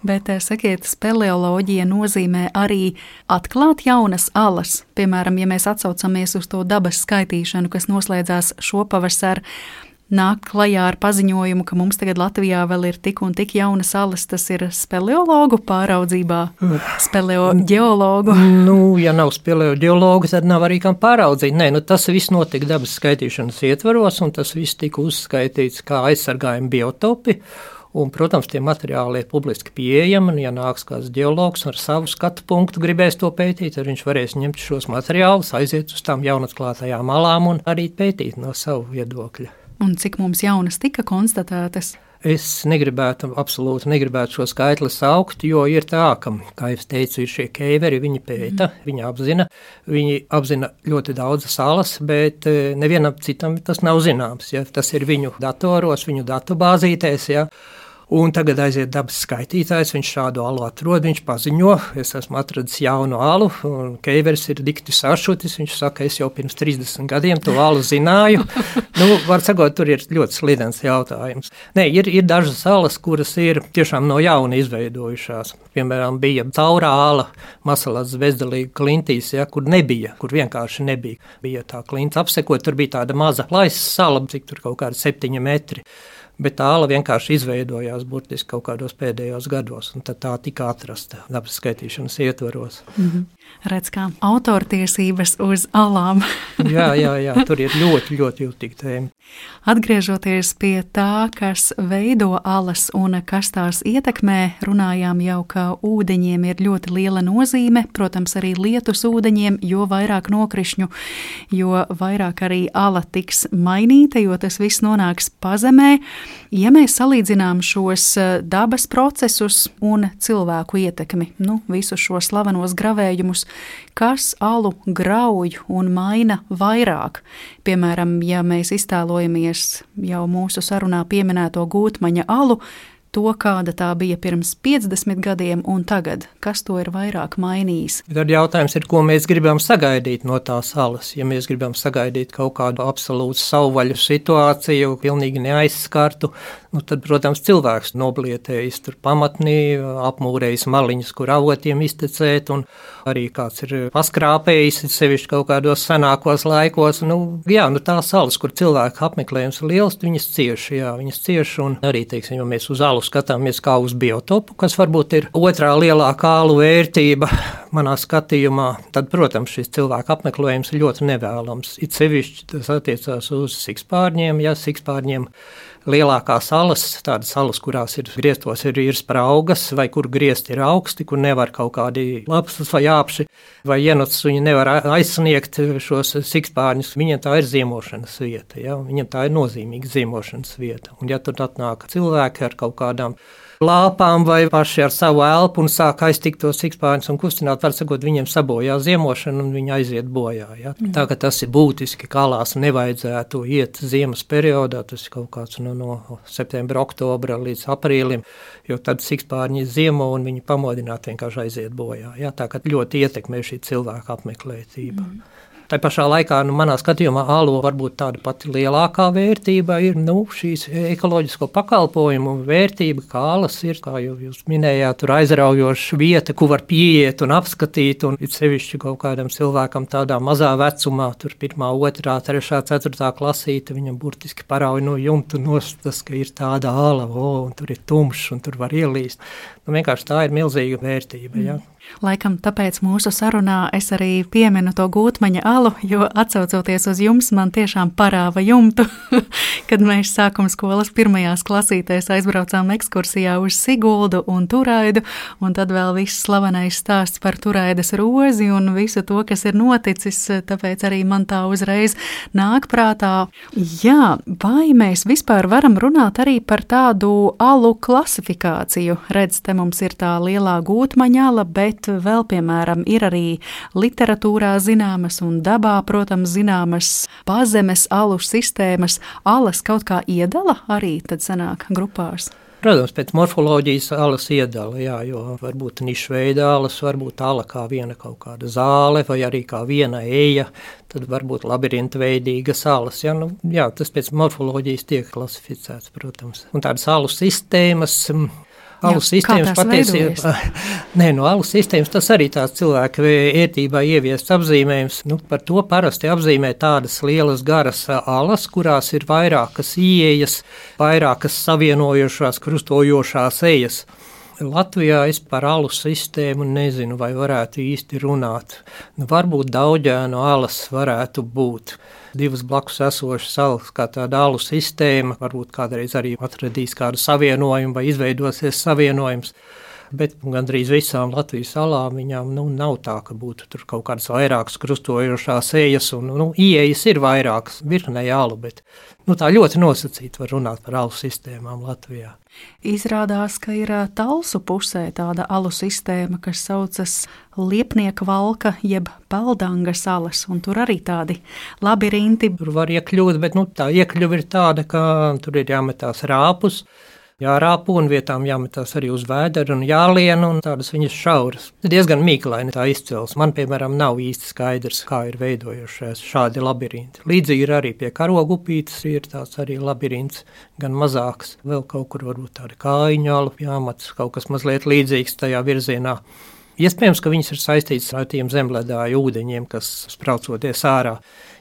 Bet, eh, sakiet, speleoloģija nozīmē arī atklāt jaunas alas. Piemēram, ja mēs atsaucamies uz to dabas skaitīšanu, kas noslēdzās šopavasar, nāk klajā ar paziņojumu, ka mums tagad Latvijā vēl ir tik un tik jaunas salas. Tas ir speleologu pāraudzībā, speleoģeologu. Nu, ja nav speleoģeologu, tad nav arī kam pāraudzīt. Nē, nu, tas viss notika dabas skaitīšanas ietvaros, un tas viss tika uzskaitīts kā aizsargājumi biotopi. Un, protams, tie materiāli ir publiski pieejami. Ja nāks kāds geologs ar savu skatu punktu, gribēs to pētīt, tad viņš varēs ņemt šos materiālus, aiziet uz tām jaunatklātajām malām un arī pētīt no savu viedokļa un cik mums jaunas tika konstatētas? Es negribētu, absolūti negribētu šo skaitli saukt, jo ir tā, ka, kā jau teicu, šie keiveri, viņi pēta, mm. viņi apzina, viņi apzina ļoti daudzas salas, bet eh, nevienam citam tas nav zināms. Ja? Tas ir viņu datoros, viņu datubāzītēs. Ja? Un tagad aiziet dabas skaitītājs, viņš šādu alu atrod, viņš paziņo, es esmu atradis jaunu alu, un Keivers ir dikti sašutis, viņš saka, es jau pirms 30 gadiem to alu zināju. [laughs] nu, var sakot, tur ir ļoti slidens jautājums. Nē, ir, ir dažas alas, kuras ir tiešām no jauna izveidojušās. Piemēram, bija caurā ala masalās zvezdalīga klintīs, ja, kur nebija, kur vienkārši nebija. Bija tā klints apsekot, tur bija tāda maza plaisa sala, cik tur kaut kādi septiņi metri bet tā ala vienkārši izveidojās burtiski kaut kādos pēdējos gados, un tā tika atrasta dabas skaitīšanas ietvaros. Mm -hmm. Redz, kā autortiesības uz alām. [laughs] jā, jā, jā, tur ir ļoti, ļoti jūtīgi tēma. Atgriežoties pie tā, kas veido alas un kas tās ietekmē, runājām jau, ka ūdeņiem ir ļoti liela nozīme, protams, arī lietus ūdeņiem, jo vairāk nokrišņu, jo vairāk arī ala tiks mainīta, jo tas viss nonāks pazemē. Ja mēs salīdzinām šos eh, dabas procesus un cilvēku ietekmi, nu, visus šos slavenos gravējumus, kas alu grauj un maina vairāk, piemēram, ja mēs iztēlojamies jau mūsu sarunā pieminēto gūtmaņa alu, to, kāda tā bija pirms 50 gadiem un tagad, kas to ir vairāk mainījis. Tad jautājums ir, ko mēs gribam sagaidīt no tās salas. Ja mēs gribam sagaidīt kaut kādu absolūtu savvaļu situāciju, pilnīgi neaizskartu, nu, tad, protams, cilvēks noblietējis tur pamatnī, apmūrējis maliņas, kur avotiem iztecēt, un arī kāds ir paskrāpējis, sevišķi kaut kādos senākos laikos. Nu, jā, nu tā salas, kur cilvēku apmeklējums ir liels, viņas cieši, jā, viņas cieši, un arī, teiksim, ja mēs uz alu skatāmies kā uz biotopu, kas varbūt ir otrā lielākā alu vērtība manā skatījumā, tad, protams, šis cilvēku apmeklējums ir ļoti nevēlams. It sevišķi tas attiecās uz sikspārņiem, ja sikspārņiem lielākās salas, tādas salas, kurās ir griestos, ir, ir spraugas, vai kur griezti ir augsti, kur nevar kaut kādi lapsas vai apši vai ienots, viņi nevar aizsniegt šos sikspārņus. Viņiem tā ir ziemošanas vieta, ja? viņiem tā ir nozīmīga ziemošanas vieta. Un ja tur atnāk cilvēki ar kaut kādām lāpām vai paši ar savu elpu un sāk aiztikt tos sikspārņus un kustināt, var sakot, viņiem sabojā ziemošanu un viņi aiziet bojā. Ja? Mm. Tā ka tas ir būtiski, ka alās nevajadzētu iet ziemas periodā, tas ir kaut kāds no, no septembra, oktobra līdz aprīlim, jo tad sikspārņi ziemo un viņi pamodināt vienkārši aiziet bojā. Ja? Tā ka ļoti ietekmē šī cilvēka apmeklētība. Mm. Tā pašā laikā, nu, manā skatījumā, alo varbūt tāda pati lielākā vērtība ir nu, šīs ekoloģisko pakalpojumu vērtība, kā alas ir, kā jau jūs minējāt, tur aizraujoša vieta, kur var pieiet un apskatīt, un it sevišķi kaut kādam cilvēkam tādā mazā vecumā, tur pirmā, otrā, trešā, ceturtā klasīte, viņam burtiski parauj no jumta nost, tas, ka ir tāda ala, o, un tur ir tumšs, un tur var ielīst. Nu, vienkārši tā ir milzīga vērtība. Ja? Mm. Laikam tāpēc mūsu sarunā es arī pieminu to gūtmaņa alu, jo atcaucoties uz jums, man tiešām parāva jumtu, [laughs] kad mēs sākuma skolas pirmajās klasītēs aizbraucām ekskursijā uz Siguldu un Turaidu, un tad vēl viss slavenais stāsts par Turaidas rozi un visu to, kas ir noticis, tāpēc arī man tā uzreiz nāk prātā. Jā, vai mēs vispār varam runāt arī par tādu alu klasifikāciju? Redz, te mums ir tā lielā gūtmaņa ala, bet bet vēl, piemēram, ir arī literatūrā zināmas un dabā, protams, zināmas pazemes alu sistēmas. Alas kaut kā iedala arī tad sanāk grupās. Protams, pēc morfoloģijas alas iedala, jā, jo varbūt nišu veidā alas, varbūt ala kā viena kaut kāda zāle vai arī kā viena eja, tad varbūt labirinta veidīgas alas. Jā, nu, jā, tas pēc morfoloģijas tiek klasificēts, protams. Un tādas alu sistēmas Alus sistēmas patiesībā, [laughs] nē, no alus sistēmas tas arī tāds cilvēka ērtībā ieviests apzīmējums. Nu, par to parasti apzīmē tādas lielas garas alas, kurās ir vairākas ieejas, vairākas savienojošās, krustojošās ejas. Latvijā es par alu sistēmu nezinu, vai varētu īsti runāt. Nu, varbūt daudzēnu alas varētu būt. Divas blakus esošas salas, kā tāda alu sistēma, varbūt kādreiz arī atradīs kādu savienojumu vai izveidosies savienojums. Bet gandrīz visām Latvijas salām viņām nu, nav tā, ka būtu kaut kādas vairākas krustojošās ejas, un nu, ieejas ir vairākas virknē alu, bet nu, tā ļoti nosacīti var runāt par alu sistēmām Latvijā. Izrādās, ka ir talsu pusē tāda alu sistēma, kas saucas Liepnieka valka jeb Paldanga salas, un tur arī tādi labirinti. Tur var iekļūt, bet nu, tā iekļuva ir tāda, ka tur ir jāmetās rāpus jārāpo un vietām jāmetās arī uz vēdera un jālien, un tādas viņas šauras. Diezgan mīklaini tā izcels. Man, piemēram, nav īsti skaidrs, kā ir veidojušies šādi labirinti. Līdzīgi ir arī pie karogupītes, ir tāds arī labirints, gan mazāks, vēl kaut kur varbūt tāda kājiņa, jāmats kaut kas mazliet līdzīgs tajā virzienā. Iespējams, ka viņas ir saistītas ar tiem zemledāju ūdeņiem, kas spraucoties ārā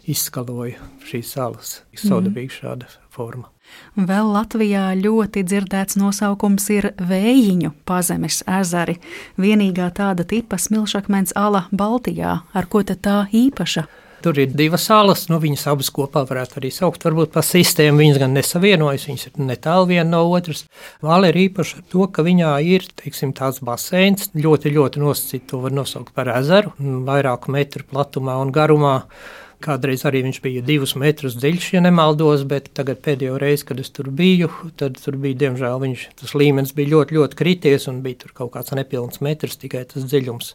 izskaloja šīs salas. Sodabīga mm. šāda forma. Vēl Latvijā ļoti dzirdēts nosaukums ir vējiņu pazemes ezeri. Vienīgā tāda tipa smilšakmens ala Baltijā, ar ko tā īpaša? Tur ir divas salas, nu, viņas abas kopā varētu arī saukt varbūt par sistēmu. Viņas gan nesavienojas, viņas ir netālu viena no otras. Vāla ir īpaša ar to, ka viņā ir, teiksim, tāds baseins, ļoti, ļoti nosacīts, to var nosaukt par ezeru, vairāku metru platumā un garumā. Kādreiz arī viņš bija divus metrus dziļš, ja nemaldos, bet tagad pēdējo reizi, kad es tur biju, tad tur bija, diemžēl, viņš, tas līmenis bija ļoti, ļoti krities un bija tur kaut kāds nepilns metrs, tikai tas dziļums.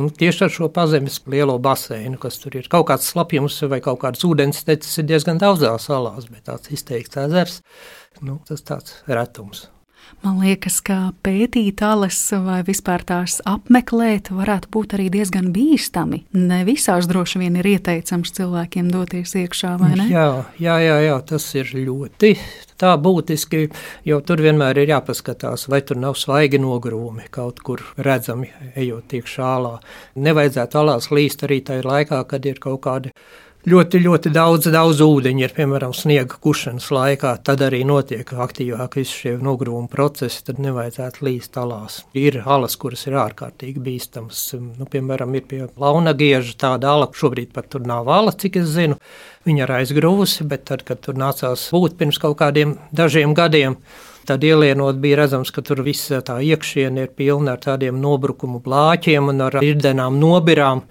Un tieši ar šo pazemes lielo baseinu, kas tur ir kaut kāds slapjums vai kaut kāds ūdens tecis, ir diezgan daudzās salās, bet tāds izteikts ezers, nu, tas tāds retums. Man liekas, ka pētīt alas vai vispār tās apmeklēt varētu būt arī diezgan bīstami. Ne visās droši vien ir ieteicams cilvēkiem doties iekšā, vai ne? Jā, jā, jā, jā tas ir ļoti tā būtiski, jo tur vienmēr ir jāpaskatās, vai tur nav svaigi nogrūmi kaut kur redzami, ejot iekšā alā. Nevajadzētu alās līst arī tajā laikā, kad ir kaut kādi ļoti, ļoti daudz, daudz ūdeņa ir, piemēram, sniega kušanas laikā, tad arī notiek aktīvāk visi šie nogrūmu procesi, tad nevajadzētu līst alās. Ir alas, kuras ir ārkārtīgi bīstamas. Nu, piemēram, ir pie launagieža tāda ala, šobrīd pat tur nav ala, cik es zinu. Viņa ir aizgrūvusi, bet tad, kad tur nācās būt pirms kaut kādiem dažiem gadiem, Tad ielienot bija redzams, ka tur viss tā iekšiene ir pilna ar tādiem nobrukumu blāķiem un ar irdenām nobirām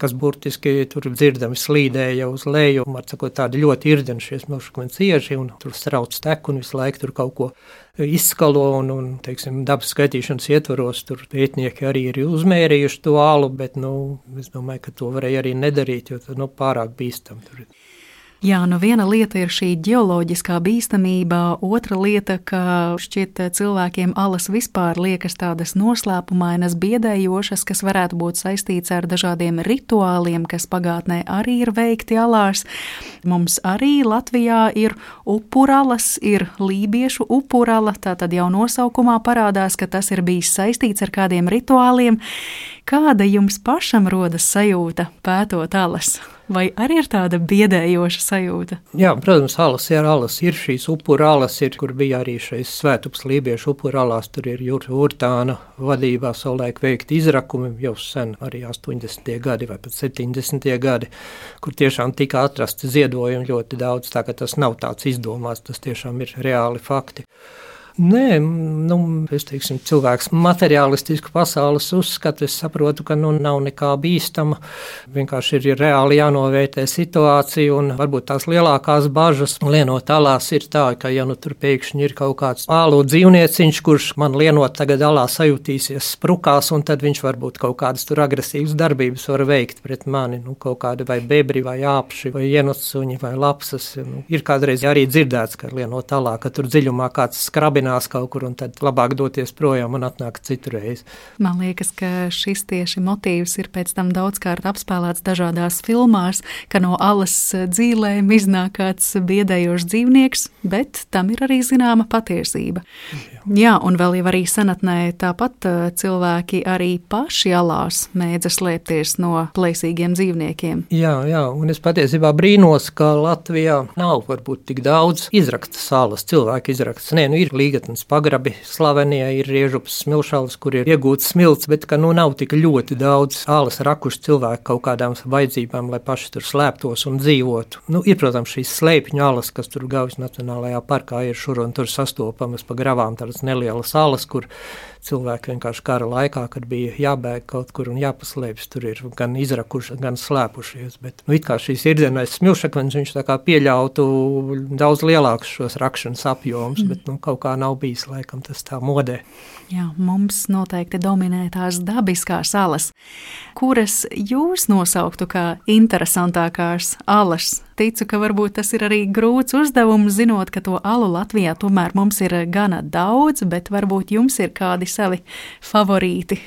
kas burtiski tur dzirdami slīdēja uz leju. Man sakot, tādi ļoti irdeni šie smilšakmeni cieši un tur strauc tek un visu laiku tur kaut ko izskalo un, un teiksim, dabas skaitīšanas ietvaros tur pētnieki arī ir uzmērījuši to alu, bet, nu, es domāju, ka to varēja arī nedarīt, jo tas, nu, pārāk bīstam tur ir. Jā, nu viena lieta ir šī geoloģiskā bīstamība, otra lieta, ka šķiet cilvēkiem alas vispār liekas tādas noslēpumainas, biedējošas, kas varētu būt saistīts ar dažādiem rituāliem, kas pagātnē arī ir veikti alās. Mums arī Latvijā ir upuralas, ir lībiešu upurala, tā tad jau nosaukumā parādās, ka tas ir bijis saistīts ar kādiem rituāliem. Kāda jums pašam rodas sajūta pētot alas? Vai arī ir tāda biedējoša sajūta? Jā, protams, alas ir alas. Ir šīs upura alas, ir, kur bija arī šeit svētups lībiešu upura alās. Tur ir Jurta Urtāna vadībā savulaik veikti izrakumi jau sen, arī 80. gadi vai pat 70. gadi, kur tiešām tika atrasti ziedojumi ļoti daudz, tā ka tas nav tāds izdomāts, tas tiešām ir reāli fakti. Nē, nu, es teiksim, cilvēks materiālistisku pasaules uzskatu, es saprotu, ka nu, nav nekā bīstama. Vienkārši ir reāli jānovērtē situācija, un varbūt tās lielākās bažas lienot tālās ir tā, ka, ja nu tur pēkšņi ir kaut kāds ālu dzīvnieciņš, kurš man lienot tagad alā sajutīsies sprukās, un tad viņš varbūt kaut kādas tur agresīvas darbības var veikt pret mani, nu, kaut kādi vai bebri, vai āpši, vai ienosuņi, vai lapsas. Nu, ir kādreiz arī dzirdēts, ka lienot tālāk, ka tur dziļumā kāds skrabina nogalinās kaut kur un tad labāk doties projām un atnākt citurreiz. Man liekas, ka šis tieši motīvs ir pēc tam daudzkārt apspēlēts dažādās filmās, ka no alas dzīvēm iznāk kāds biedējošs dzīvnieks, bet tam ir arī zināma patiesība. Jā, Jā un vēl jau arī senatnē tāpat cilvēki arī paši alās mēdza slēpties no plēsīgiem dzīvniekiem. Jā, jā, un es patiesībā brīnos, ka Latvijā nav varbūt tik daudz izraksta salas, cilvēku izraksta. Nē, nu ir līga Ligatnes pagrabi slavenie, ir riežupas smilšalas, kur ir iegūts smilts, bet ka nu nav tik ļoti daudz ālas rakuši cilvēku kaut kādām vajadzībām, lai paši tur slēptos un dzīvotu. Nu, ir, protams, šīs slēpņu alas, kas tur Gaujas Nacionālajā parkā ir šur un tur sastopamas pa gravām tādas nelielas alas, kur cilvēki vienkārši kara laikā, kad bija jābēg kaut kur un jāpaslēpjas, tur ir gan izrakuši, gan slēpušies. Bet, nu, it kā šīs irdenais smilšakmenis, viņš tā kā pieļautu daudz lielākus šos rakšanas apjomus, mm. bet nu, kaut kā nav bijis laikam tas tā modē. Jā, mums noteikti dominē tās dabiskās alas, kuras jūs nosauktu kā interesantākās alas. Ticu, ka varbūt tas ir arī grūts uzdevums, zinot, ka to alu Latvijā tomēr mums ir gana daudz, bet varbūt jums ir kādi savi favorīti.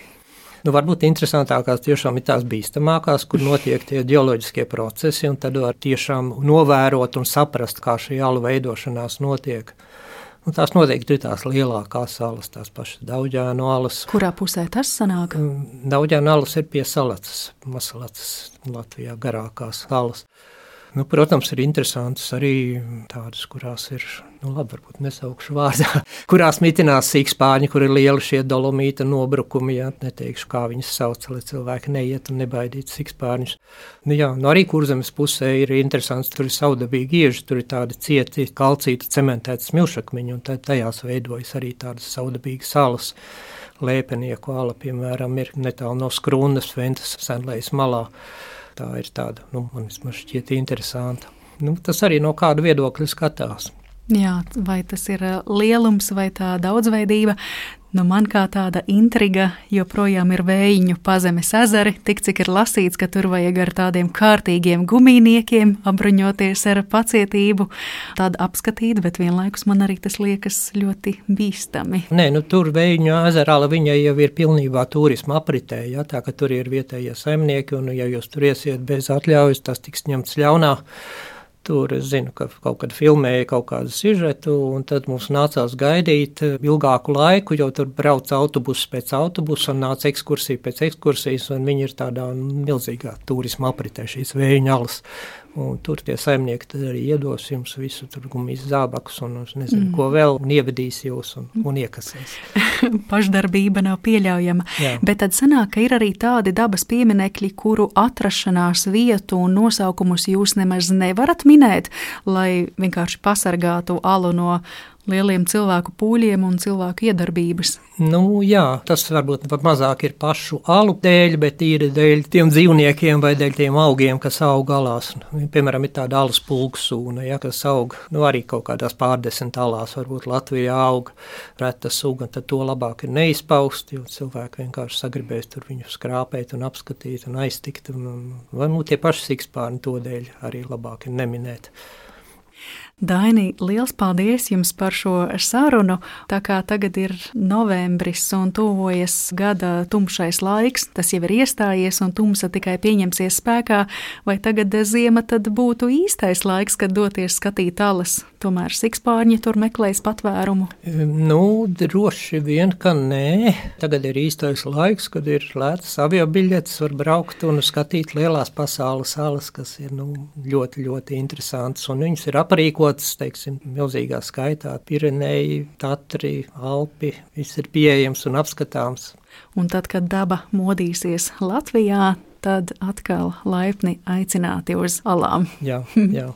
Nu, varbūt interesantākās tiešām ir tās bīstamākās, kur notiek tie geoloģiskie procesi, un tad var tiešām novērot un saprast, kā šī alu veidošanās notiek. Un tās noteikti ir tās lielākās salas, tās pašas Daudzēnu alas. Kurā pusē tas sanāk? Mm, Daudzēnu alas ir pie salacas, Masalacas, Latvijā garākās salas. Nu, protams, ir interesantas arī tādas, kurās ir, nu, labi, varbūt nesaukšu vārdā, [laughs] kurās mitinās sīkspārņi, kur ir lieli šie dolomīta nobrukumi. Jā, neteikšu, kā viņas sauc, lai cilvēki neiet un nebaidītu sīkspārņus. Nu, jā, nu, arī kurzemes pusē ir interesants, tur ir saudabīgi ieži, tur ir tādi cieti, kalcīti, cementēti smilšakmeņi, un tajās veidojas arī tādas saudabīgas salas. Lēpenieku ala, piemēram, ir netālu no skrūnas, Ventas senlējas malā tā ir tāda, nu, man vismaz šķiet interesanta. Nu, tas arī no kāda viedokļa skatās. Jā, vai tas ir eh, lielums vai tā daudzveidība, Nu, man kā tāda intriga joprojām ir vējiņu pazemes ezeri, tik cik ir lasīts, ka tur vajag ar tādiem kārtīgiem gumijniekiem apbruņoties ar pacietību, tādu apskatīt, bet vienlaikus man arī tas liekas ļoti bīstami. Nē, nu tur vējiņu ezerā viņai jau ir pilnībā turisma apritē, ja, tā ka tur ir vietējie saimnieki, un ja jūs tur iesiet bez atļaujas, tas tiks ņemts ļaunā. Tur es zinu, ka kaut kad filmēja kaut kādu sižetu, un tad mums nācās gaidīt ilgāku laiku, jo tur brauc autobuss pēc autobusa un nāca ekskursija pēc ekskursijas, un viņi ir tādā milzīgā turisma apritē šīs vējaņalas. Un tur tie saimnieki arī iedos jums visu gumijas zābakus un nezinu, mm. ko vēl, un ievedīs jūs un, un iekasēs. [laughs] Pašdarbība nav pieļaujama. Jā. Bet tad sanāk, ka ir arī tādi dabas pieminekļi, kuru atrašanās vietu un nosaukumus jūs nemaz nevarat minēt, lai vienkārši pasargātu alu no lieliem cilvēku pūļiem un cilvēku iedarbības. Nu, jā, tas varbūt pat mazāk ir pašu alu dēļ, bet ir dēļ tiem dzīvniekiem vai dēļ tiem augiem, kas aug galās. Piemēram, ir tāda alus pulksūna, ja, kas aug nu, arī kaut kādās pārdesmit alās. Varbūt Latvijā aug reta suga, tad to labāk ir neizpaust, jo cilvēki vienkārši sagribēs tur viņu skrāpēt un apskatīt un aiztikt. Un, vai nu tie paši sikspārni to dēļ arī labāk ir neminēt. Daini, liels paldies jums par šo sarunu. Tā kā tagad ir novembris un tuvojas gada tumšais laiks, tas jau ir iestājies un tumsa tikai pieņemsies spēkā, vai tagad ziema tad būtu īstais laiks, kad doties skatīt alas? Tomēr sikspārņi tur meklēs patvērumu. Nu, droši vien, ka nē. Tagad ir īstais laiks, kad ir lētas avio biļetes, var braukt un skatīt lielās pasaules salas, kas ir nu, ļoti, ļoti interesantas, un viņas ir aprīkotas apdzīvotas, teiksim, milzīgā skaitā. Pirenei, Tatri, Alpi, viss ir pieejams un apskatāms. Un tad, kad daba modīsies Latvijā, tad atkal laipni aicināti uz alām. Jā, [laughs] jā.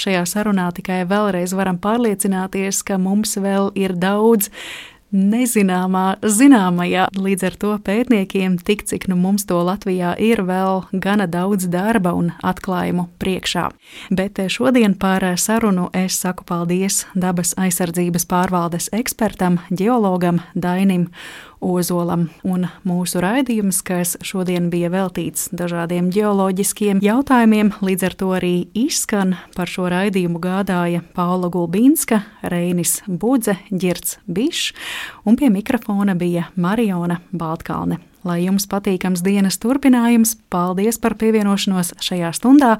Šajā sarunā tikai vēlreiz varam pārliecināties, ka mums vēl ir daudz nezināmā, zināmajā. Līdz ar to pētniekiem, tik cik nu mums to Latvijā ir, vēl gana daudz darba un atklājumu priekšā. Bet šodien par sarunu es saku paldies dabas aizsardzības pārvaldes ekspertam, geologam Dainim Ozolam. Un mūsu raidījums, kas šodien bija veltīts dažādiem geoloģiskiem jautājumiem, līdz ar to arī izskan. Par šo raidījumu gādāja Paula Gulbīnska, Reinis Budze, Girts Bišs, un pie mikrofona bija Mariona Baltkalne. Lai jums patīkams dienas turpinājums, paldies par pievienošanos šajā stundā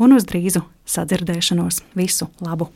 un uz drīzu sadzirdēšanos. Visu labu!